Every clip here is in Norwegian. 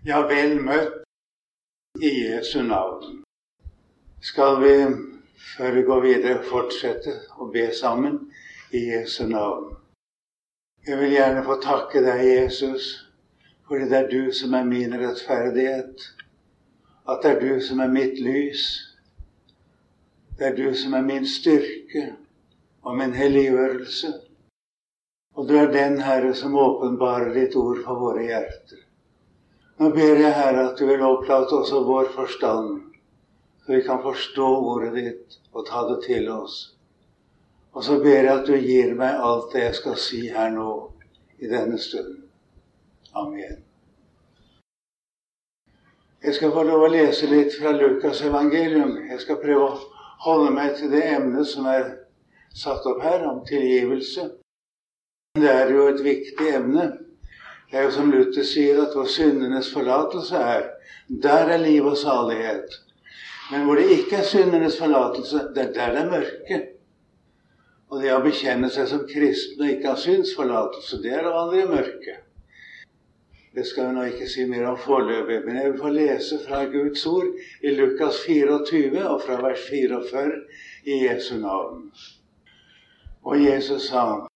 Ja, vel møtt i Jesu navn. Skal vi, før vi går videre, fortsette å be sammen i Jesu navn? Jeg vil gjerne få takke deg, Jesus, fordi det er du som er min rettferdighet. At det er du som er mitt lys. Det er du som er min styrke og min helliggjørelse. Og du er den Herre som åpenbarer ditt ord for våre hjerter. Nå ber jeg, Herre, at du vil opplate også vår forstand, så vi kan forstå ordet ditt og ta det til oss. Og så ber jeg at du gir meg alt det jeg skal si her nå, i denne stunden. Amen. Jeg skal få lov å lese litt fra Lukas evangelium. Jeg skal prøve å holde meg til det emnet som er satt opp her, om tilgivelse. Det er jo et viktig emne. Det er jo som Luther sier, at hvor syndenes forlatelse er, der er liv og salighet. Men hvor det ikke er syndenes forlatelse, det er der det er mørke. Og det å bekjenne seg som kristen og ikke ha synsforlatelse, det er å vandre i mørket. Det skal vi nå ikke si mer om foreløpig, men jeg vil få lese fra Guds ord i Lukas 24 og fra vers 44 i Jesu navn. Og Jesus sa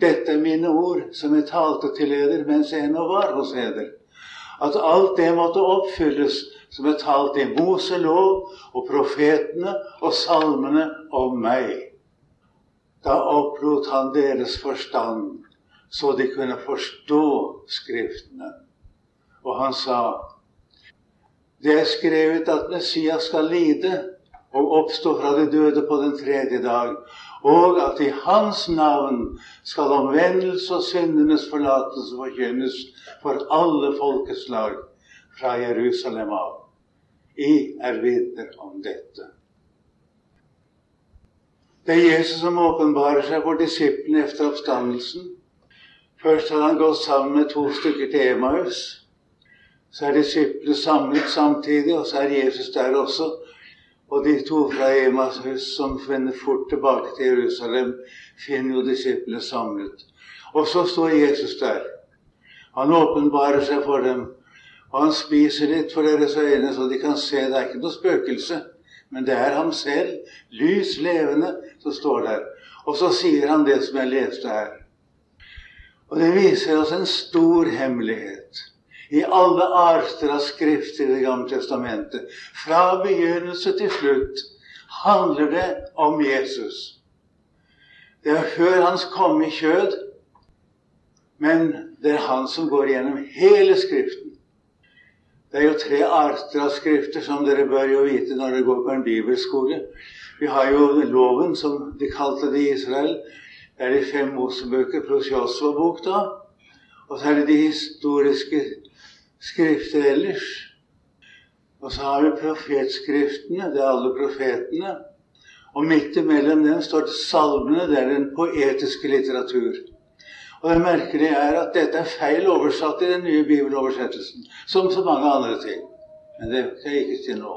dette er mine ord som jeg talte til eder mens jeg ennå var hos eder. At alt det måtte oppfylles som er talt i Moselov og profetene og salmene om meg. Da opplot han deres forstand, så de kunne forstå Skriftene. Og han sa, det er skrevet at Messias skal lide og oppstå fra de døde på den tredje dag, og at i Hans navn skal omvendelse og syndenes forlatelse forkynnes for alle folkeslag fra Jerusalem av. I er vitner om dette. Det er Jesus som åpenbarer seg for disiplene etter oppstandelsen. Først har han gått sammen med to stykker til Emaus. Så er disiplene samlet samtidig, og så er Jesus der også. Og de to fra Emas hus som finner fort tilbake til Jerusalem, finner jo disiplene samlet. Og så står Jesus der. Han åpenbarer seg for dem. Og han spiser litt for deres øyne, så de kan se. Det er ikke noe spøkelse, men det er ham selv, lys levende, som står der. Og så sier han det som jeg leste her. Og det viser oss en stor hemmelighet i alle arter av skrifter i Det gamle testamentet. Fra begynnelse til slutt handler det om Jesus. Det er før hans komme i kjød, men det er han som går gjennom hele Skriften. Det er jo tre arter av skrifter som dere bør jo vite når dere går på en bibelskole. Vi har jo loven, som de kalte det i Israel. Det er de fem Mosebøker pluss Josva-bok, da. Og så er det de historiske skrifter ellers. Og så har vi profetskriftene. Det er alle profetene. Og midt imellom dem står det salmene. Det er den poetiske litteratur. Og det merkelige er at dette er feil oversatt i den nye bibeloversettelsen. Som så mange andre ting. Men det skal jeg ikke si nå.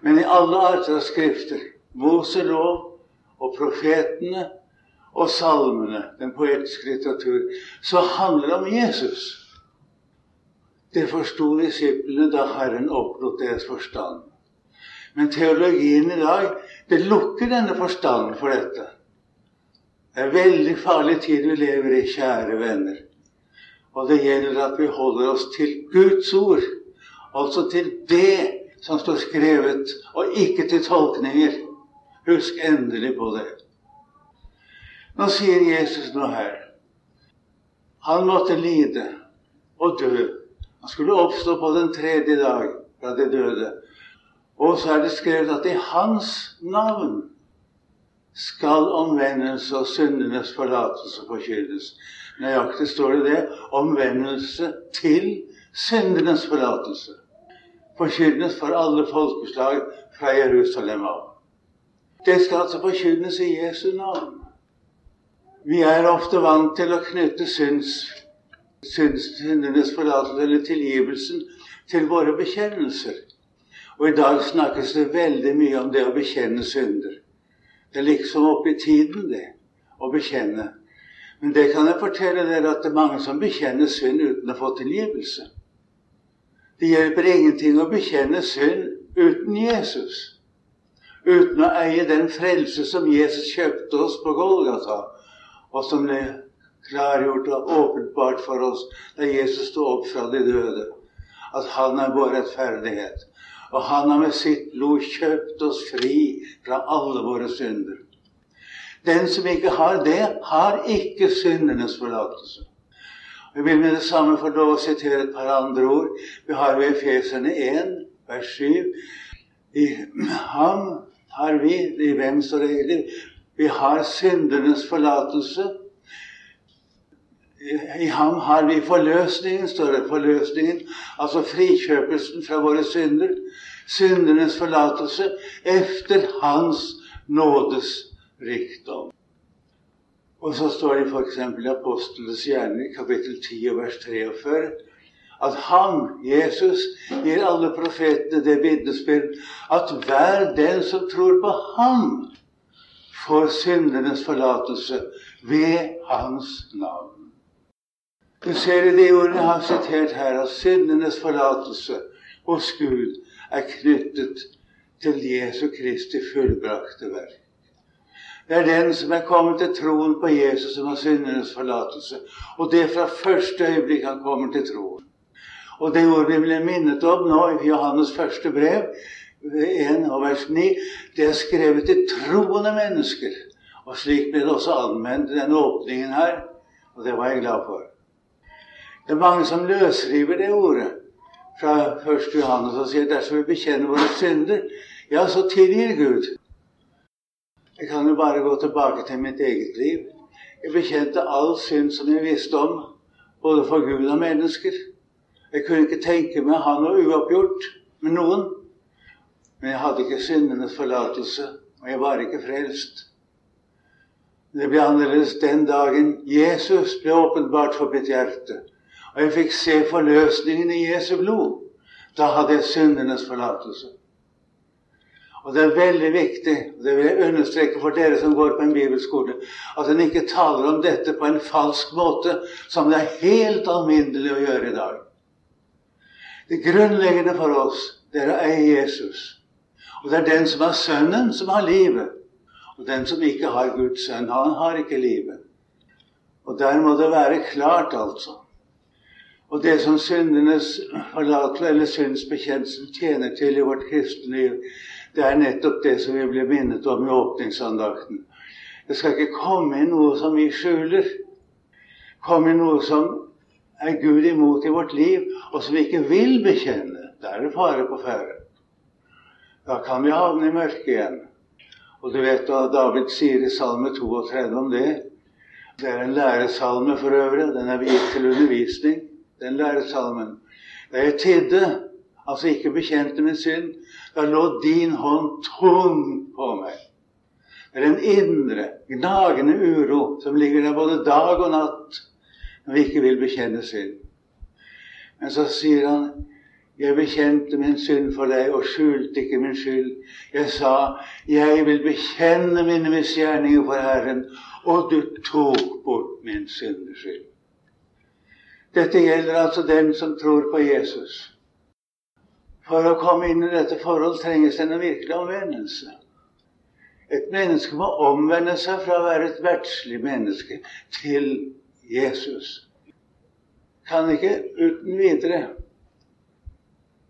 Men i alle arter av skrifter, Moselov og profetene og salmene, den poetiske litteratur, så handler det om Jesus. Det forsto disiplene da Herren oppnådde deres forstand. Men teologien i dag det lukker denne forstanden for dette. Det er veldig farlig tid vi lever i, kjære venner. Og det gjelder at vi holder oss til Guds ord. Altså til det som står skrevet, og ikke til tolkninger. Husk endelig på det. Nå sier Jesus noe her. Han måtte lide og dø han skulle oppstå på den tredje dag fra de døde. Og så er det skrevet at i hans navn skal omvendelse og syndenes forlatelse forkynnes. Nøyaktig står det det. Omvendelse til syndenes forlatelse. Forkynnes for alle folkeslag fra Jerusalem av. Det skal altså forkynnes i Jesu navn. Vi er ofte vant til å knytte syns syndenes forlatelse eller tilgivelsen til våre bekjennelser. Og i dag snakkes det veldig mye om det å bekjenne synder. Det er liksom oppe i tiden, det, å bekjenne. Men det kan jeg fortelle dere at det er mange som bekjenner synd uten å få tilgivelse. Det hjelper ingenting å bekjenne synd uten Jesus. Uten å eie den frelse som Jesus kjøpte oss på Golgata, og som ble klargjort og åpenbart for oss da Jesus sto opp fra de døde. At han er vår rettferdighet. Og han har med sitt blod kjøpt oss fri fra alle våre synder. Den som ikke har det, har ikke syndernes forlatelse. Jeg vil med det samme få lov å sitere et par andre ord. Vi har ved Efeserne 1, vers 7. I ham har vi, i hvem står det? Vi har syndernes forlatelse. I ham har vi forløsningen, står det. Forløsningen, altså frikjøpelsen fra våre synder. Syndernes forlatelse efter Hans nådes rikdom. Og så står det f.eks. i Apostlenes gjerning, kapittel 10 vers 43, at han, Jesus, gir alle profetene det vitnesbyrd at hver den som tror på ham, får syndernes forlatelse ved hans navn. Du ser i de ordene jeg har sitert her, at syndenes forlatelse hos Gud er knyttet til Jesu Kristi fullbrakte verk. Det er den som er kommet til troen på Jesus, som har syndenes forlatelse. Og det fra første øyeblikk han kommer til troen. Og det ordet vi ble minnet om nå i Johannes første brev, 1 og vers 9, det er skrevet til troende mennesker. Og slik ble det også anvendt den åpningen her, og det var jeg glad for. Det er mange som løsriver det ordet fra 1. Johannes og sier dersom vi bekjenner våre synder, ja, så tilgir Gud. Jeg kan jo bare gå tilbake til mitt eget liv. Jeg bekjente all synd som jeg visste om, både for Gud og mennesker. Jeg kunne ikke tenke meg å ha noe uoppgjort med noen. Men jeg hadde ikke syndenes forlatelse, og jeg var ikke frelst. Det ble annerledes den dagen Jesus ble åpenbart for mitt hjerte, og jeg fikk se forløsningen i Jesu blod. Da hadde jeg syndenes forlatelse. Og det er veldig viktig, og det vil jeg understreke for dere som går på en bibelskole, at en ikke taler om dette på en falsk måte, som det er helt alminnelig å gjøre i dag. Det grunnleggende for oss, det er Jesus. Og det er den som har Sønnen, som har livet. Og den som ikke har Guds sønn, han har ikke livet. Og der må det være klart, altså. Og det som syndenes forlatelse eller syndsbekjennelsen tjener til i vårt kristne liv, det er nettopp det som vi blir minnet om i åpningsandakten. Det skal ikke komme inn noe som vi skjuler. Komme inn noe som er Gud imot i vårt liv, og som vi ikke vil bekjenne. Da er det fare på ferde. Da kan vi havne i mørket igjen. Og du vet hva David sier i Salme 32 om det. Det er en læresalme for øvrig. Den er gitt til undervisning, den læresalmen. Da jeg tidde, altså ikke bekjente min synd, da lå din hånd tung på meg. Det er en indre, gnagende uro som ligger der både dag og natt når vi ikke vil bekjenne synd. Men så sier han jeg bekjente min synd for deg og skjulte ikke min skyld. Jeg sa, jeg vil bekjenne mine misgjerninger for Herren, og du tok bort min syndeskyld. Dette gjelder altså den som tror på Jesus. For å komme inn i dette forhold trenges det en virkelig omvendelse. Et menneske må omvende seg fra å være et verdslig menneske til Jesus. Kan ikke uten videre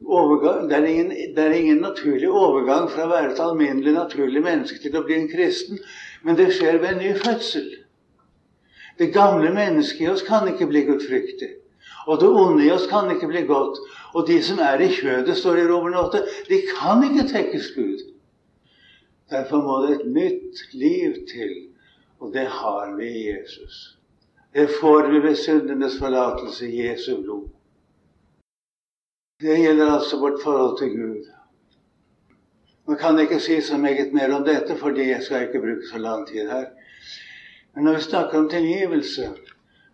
overgang, det, er ingen, det er ingen naturlig overgang fra å være et alminnelig, naturlig menneske til å bli en kristen, men det skjer ved en ny fødsel. Det gamle mennesket i oss kan ikke bli gudfryktig. Og det onde i oss kan ikke bli godt. Og de som er i kjødet, står i Romerne 8, de kan ikke tekkes Gud. Derfor må det et nytt liv til, og det har vi i Jesus. Det får vi ved syndenes forlatelse i Jesu blod. Det gjelder altså vårt forhold til Gud. Nå kan jeg ikke si så meget mer om dette, fordi jeg skal ikke bruke så lang tid her. Men når vi snakker om tilgivelse,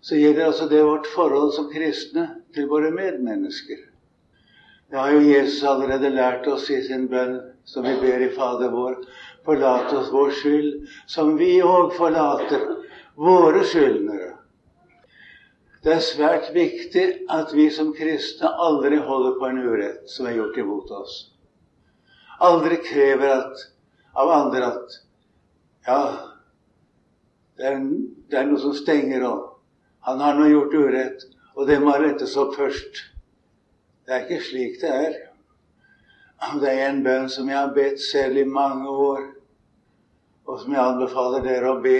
så gjelder altså det vårt forhold som kristne til våre medmennesker. Det har jo Jesus allerede lært oss i sin bønn, som vi ber i Fader vår. Forlat oss vår skyld, som vi òg forlater våre skyldnere. Det er svært viktig at vi som kristne aldri holder på en urett som er gjort imot oss. Aldri krever at, av andre at Ja, det er, noe som stenger opp. Han har nå gjort urett, og det må rettes opp først. Det er ikke slik det er. Det er en bønn som jeg har bedt selv i mange år, og som jeg anbefaler dere å be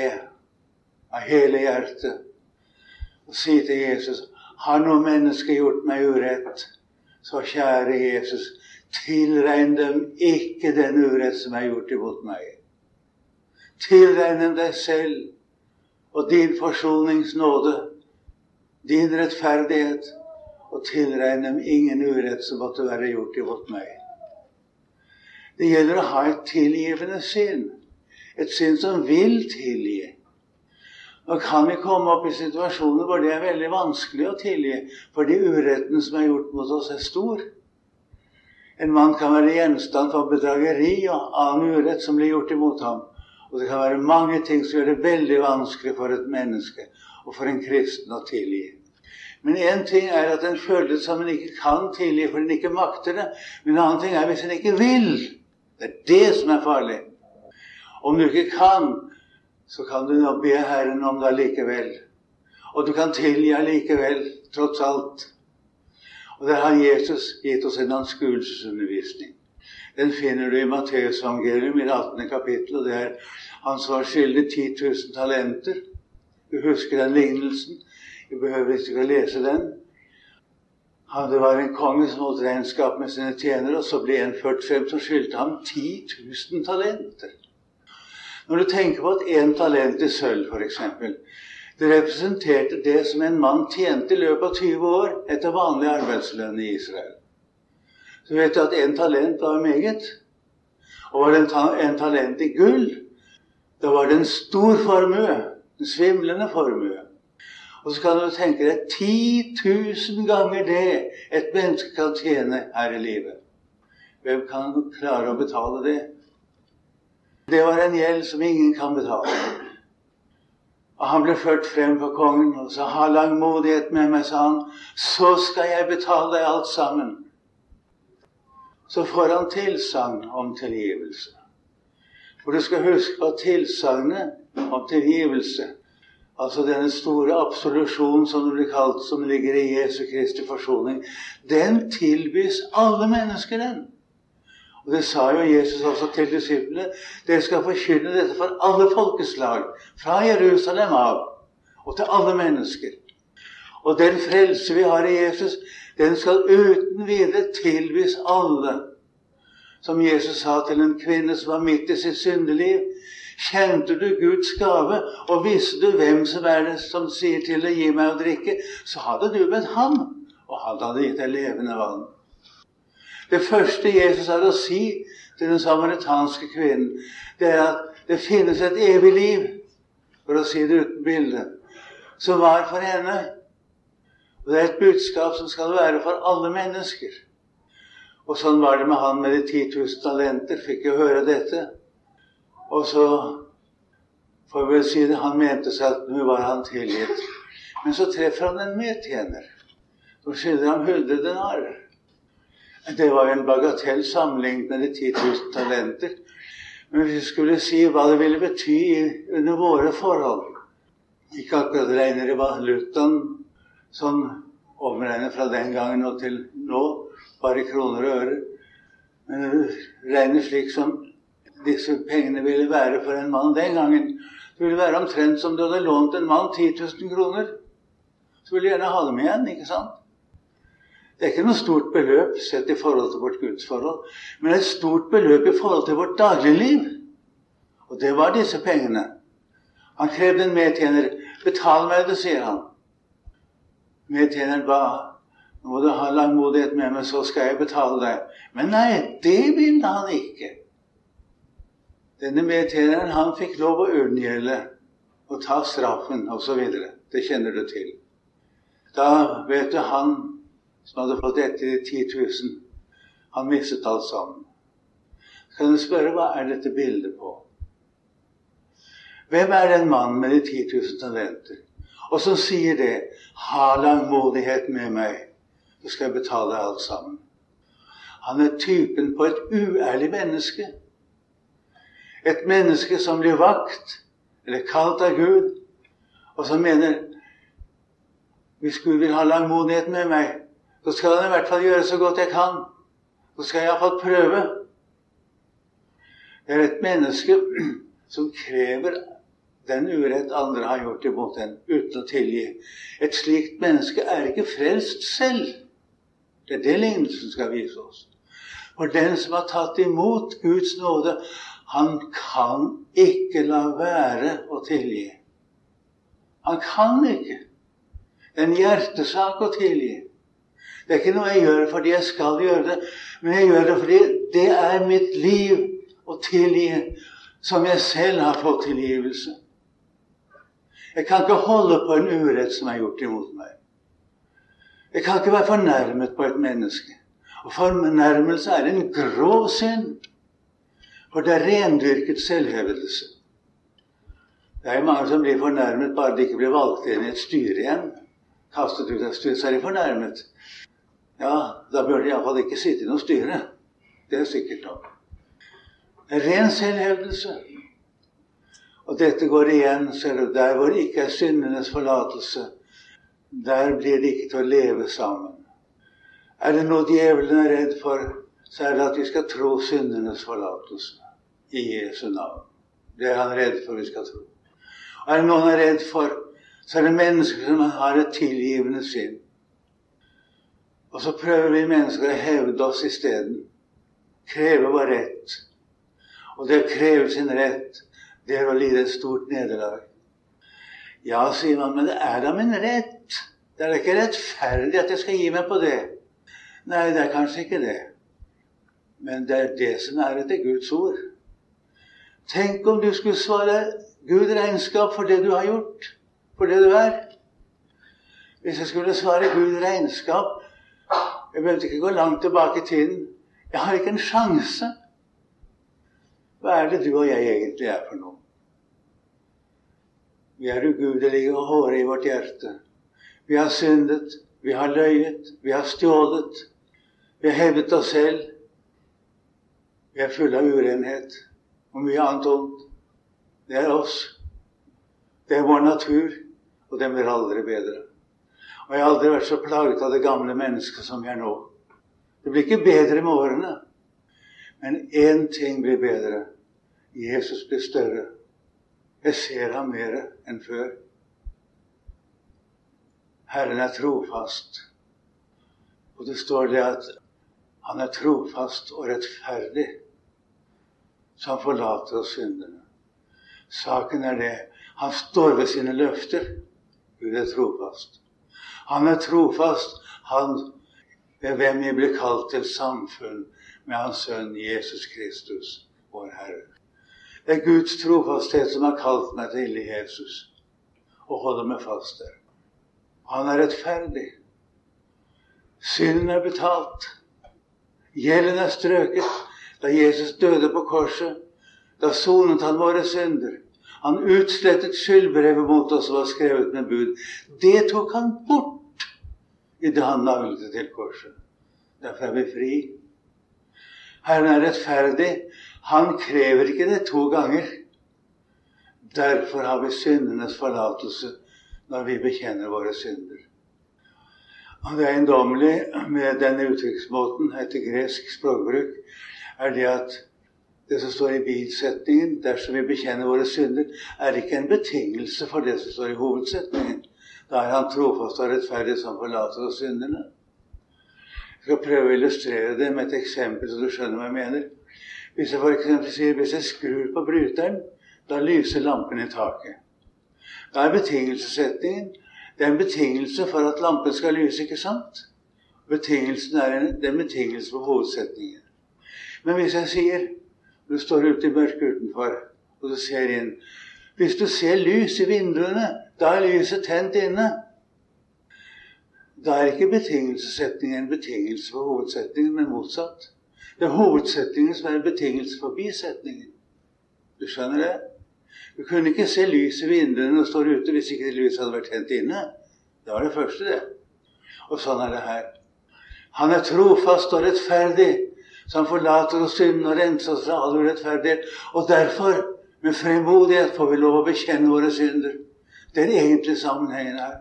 av hele hjertet og si til Jesus Har noe menneske gjort meg urett, så kjære Jesus, tilregn dem ikke den urett som er gjort imot meg. Tilregn dem deg selv og din forsoningsnåde, din rettferdighet, og tilregn dem ingen urett som måtte være gjort imot meg. Det gjelder å ha et tilgivende sinn, et sinn som vil tilgi. Nå kan vi komme opp i situasjoner hvor det er veldig vanskelig å tilgi, fordi uretten som er gjort mot oss, er stor. En mann kan være gjenstand for bedrageri og annen urett som blir gjort imot ham. Og det kan være mange ting som gjør det veldig vanskelig for et menneske og for en kristen å tilgi. Men én ting er at en føler det som en ikke kan tilgi fordi en ikke makter det. Men en annen ting er hvis en ikke vil. Det er det som er farlig. Om du ikke kan, så kan du nå be Herren om det allikevel. Og du kan tilgi allikevel, tross alt. Og der har Jesus gitt oss en anskuelsesundervisning. Den finner du i Matteusevangelium i det 18. kapittel. og det er Han som var skyldig 10 000 talenter. Du husker den lignelsen. Vi behøver ikke å lese den. Det var en konge som holdt regnskap med sine tjenere, og så ble en ført frem som skyldte ham 10 000 talenter. Når du tenker på at én talent i sølv, f.eks. Det representerte det som en mann tjente i løpet av 20 år etter vanlig arbeidslønn i Israel. Så vet du at én talent var meget. Og var det en talent i gull, da var det en stor formue. En svimlende formue. Og så kan du tenke deg 10 000 ganger det et menneske kan tjene her i livet. Hvem kan klare å betale det? Det var en gjeld som ingen kan betale. Og Han ble ført frem for kongen og sa, 'Ha langmodighet med meg', sa han, 'så skal jeg betale deg alt sammen'. Så får han tilsagn om tilgivelse. For du skal huske at tilsagnet om tilgivelse, altså denne store absolusjonen som det blir kalt, som ligger i Jesu Kristi forsoning, den tilbys alle mennesker, den. Og Det sa jo Jesus også til disiplene. Dere skal forkynne dette for alle folkeslag, fra Jerusalem av og til alle mennesker. Og den frelse vi har i Jesus, den skal uten videre tilbys alle. Som Jesus sa til en kvinne som var midt i sitt syndeliv. Kjente du Guds gave, og visste du hvem som er det som sier til deg 'gi meg å drikke', så hadde du bedt ham, og han hadde gitt deg levende vann. Det første Jesus hadde å si til den samaritanske kvinnen, det er at det finnes et evig liv, for å si det uten bilde, som var for henne. Og det er et budskap som skal være for alle mennesker. Og sånn var det med han med de 10 000 talenter. Fikk jo høre dette. Og så får vi vel si det, han mente seg at nå var han tilgitt. Men så treffer han en medtjener som skylder ham 100 denarer. Det var jo en bagatell sammenlignet med de 10 000 talenter. Men hvis vi skulle si hva det ville bety under våre forhold Ikke akkurat regner i valutaen sånn omregnet fra den gangen og til nå, bare i kroner og øre. Men du regner slik som disse pengene ville være for en mann den gangen. Det ville være omtrent som du hadde lånt en mann 10 000 kroner. Så ville du gjerne ha dem igjen, ikke sant? Det er ikke noe stort beløp sett i forhold til vårt gudsforhold, men et stort beløp i forhold til vårt dagligliv. Og det var disse pengene. Han krevde en medtjener. 'Betal meg det', sier han. Medtjeneren ba. 'Nå må du ha langmodighet med meg, så skal jeg betale deg.' Men nei, det ville han ikke. Denne medtjeneren han fikk lov å unngjelde og ta straffen osv. Det kjenner du til. Da vet du han som hadde fått etter de 10 000. Han mistet alt sammen. Så kan du spørre hva er dette bildet på? Hvem er den mannen med de 10 000 talenter? Og som sier det Ha langmodighet med meg, så skal jeg betale alt sammen. Han er typen på et uærlig menneske. Et menneske som blir vakt, eller kalt av Gud, og som mener hvis Gud vil ha langmodighet med meg, så skal han i hvert fall gjøre så godt jeg kan. Så skal jeg iallfall prøve. Det er et menneske som krever den urett andre har gjort imot en, uten å tilgi. Et slikt menneske er ikke frelst selv. Det er det lignelsen skal vise oss. For den som har tatt imot Guds nåde, han kan ikke la være å tilgi. Han kan ikke. Det er en hjertesak å tilgi. Det er ikke noe jeg gjør fordi jeg skal gjøre det, men jeg gjør det fordi det er mitt liv å tilgi, som jeg selv har fått tilgivelse. Jeg kan ikke holde på en urett som er gjort imot meg. Jeg kan ikke være fornærmet på et menneske. Og fornærmelse er en grov synd. For det er rendyrket selvhevdelse. Det er jo mange som blir fornærmet bare de ikke blir valgt inn i et styre igjen. Kastet ut av styret, så er de fornærmet. Ja, da bør de iallfall ikke sitte i noe styre. Det er sikkert nok. Ren selvhevdelse. Og dette går igjen ser du, der hvor det ikke er syndenes forlatelse. Der blir det ikke til å leve sammen. Er det noe djevelen er redd for, så er det at vi skal tro syndenes forlatelse i Jesu navn. Det er han redd for vi skal tro. Og er det noe han er redd for, så er det mennesker som har et tilgivende sinn. Og så prøver vi mennesker å hevde oss isteden. Kreve vår rett. Og det å kreve sin rett det er å lide et stort nederlag. Ja, sier man, men det er da min rett. Det er ikke rettferdig at jeg skal gi meg på det. Nei, det er kanskje ikke det. Men det er det som er etter Guds ord. Tenk om du skulle svare Gud regnskap for det du har gjort, for det du er. Hvis jeg skulle svare Gud regnskap Jeg behøvde ikke gå langt tilbake i tiden. Jeg har ikke en sjanse. Hva er det du og jeg egentlig er for noe? Vi er ugudelige og hårde i vårt hjerte. Vi har syndet, vi har løyet, vi har stjålet. Vi har hevet oss selv. Vi er fulle av urenhet og mye annet ondt. Det er oss. Det er vår natur, og den blir aldri bedre. Og jeg har aldri vært så plaget av det gamle mennesket som jeg er nå. Det blir ikke bedre med årene. Men én ting blir bedre. Jesus blir større. Jeg ser ham mer enn før. Herren er trofast. Og det står det at han er trofast og rettferdig, så han forlater oss synderne. Saken er det han står ved sine løfter. Gud er trofast. Han er trofast, han ved hvem vi blir kalt til samfunn med Hans Sønn Jesus Kristus, vår Herre. Det er Guds trofasthet som har kalt meg til Jesus, og holder meg fast der. Han er rettferdig. Synden er betalt. Gjelden er strøket. Da Jesus døde på korset, da sonet han våre synder. Han utslettet skyldbrevet mot oss og var skrevet med bud. Det tok han bort idet han naglet til korset. Derfor er vi fri. Herren er rettferdig. Han krever ikke det to ganger. Derfor har vi syndenes forlatelse når vi bekjenner våre synder. Og Det eiendommelige med denne uttrykksmåten etter gresk språkbruk er det at det som står i bisetningen 'dersom vi bekjenner våre synder', er ikke en betingelse for det som står i hovedsetningen. Da er han trofast og rettferdig som forlater oss syndene. Jeg skal prøve å illustrere det med et eksempel, så du skjønner hva jeg mener. Hvis jeg f.eks. sier hvis jeg skrur på bryteren, da lyser lampen i taket. Da er betingelsesetningen det er en betingelse for at lampen skal lyse, ikke sant? Betingelsen er en, det er en betingelse for hovedsetningen. Men hvis jeg sier Du står ute i mørket utenfor, og du ser inn Hvis du ser lys i vinduene, da er lyset tent inne. Da er ikke betingelsesetningen en betingelse for hovedsetningen, men motsatt. Det er hovedsetningen som er en betingelse for bisetningen. Du skjønner det? Du kunne ikke se lys i vinduene du står ute hvis ikke lyset hadde vært tent inne. Det var det første, det. Og sånn er det her. Han er trofast og rettferdig, så han forlater oss synden og renser oss fra all urettferdighet. Og derfor, med fremodighet, får vi lov å bekjenne våre synder. Det er egentlig sammenhengen her.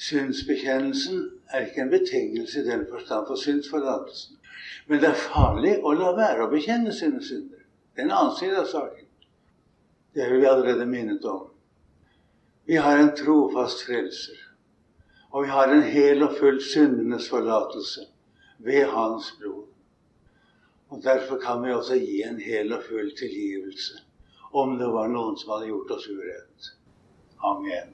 Synsbekjennelsen er ikke en betingelse i den forstand for synsforlatelsen. Men det er farlig å la være å bekjenne sine synder. Det er en annen side av saken. Det har vi allerede minnet om. Vi har en trofast frelser. Og vi har en hel og full syndenes forlatelse ved Hans blod. Og Derfor kan vi også gi en hel og full tilgivelse om det var noen som hadde gjort oss urett. Amen.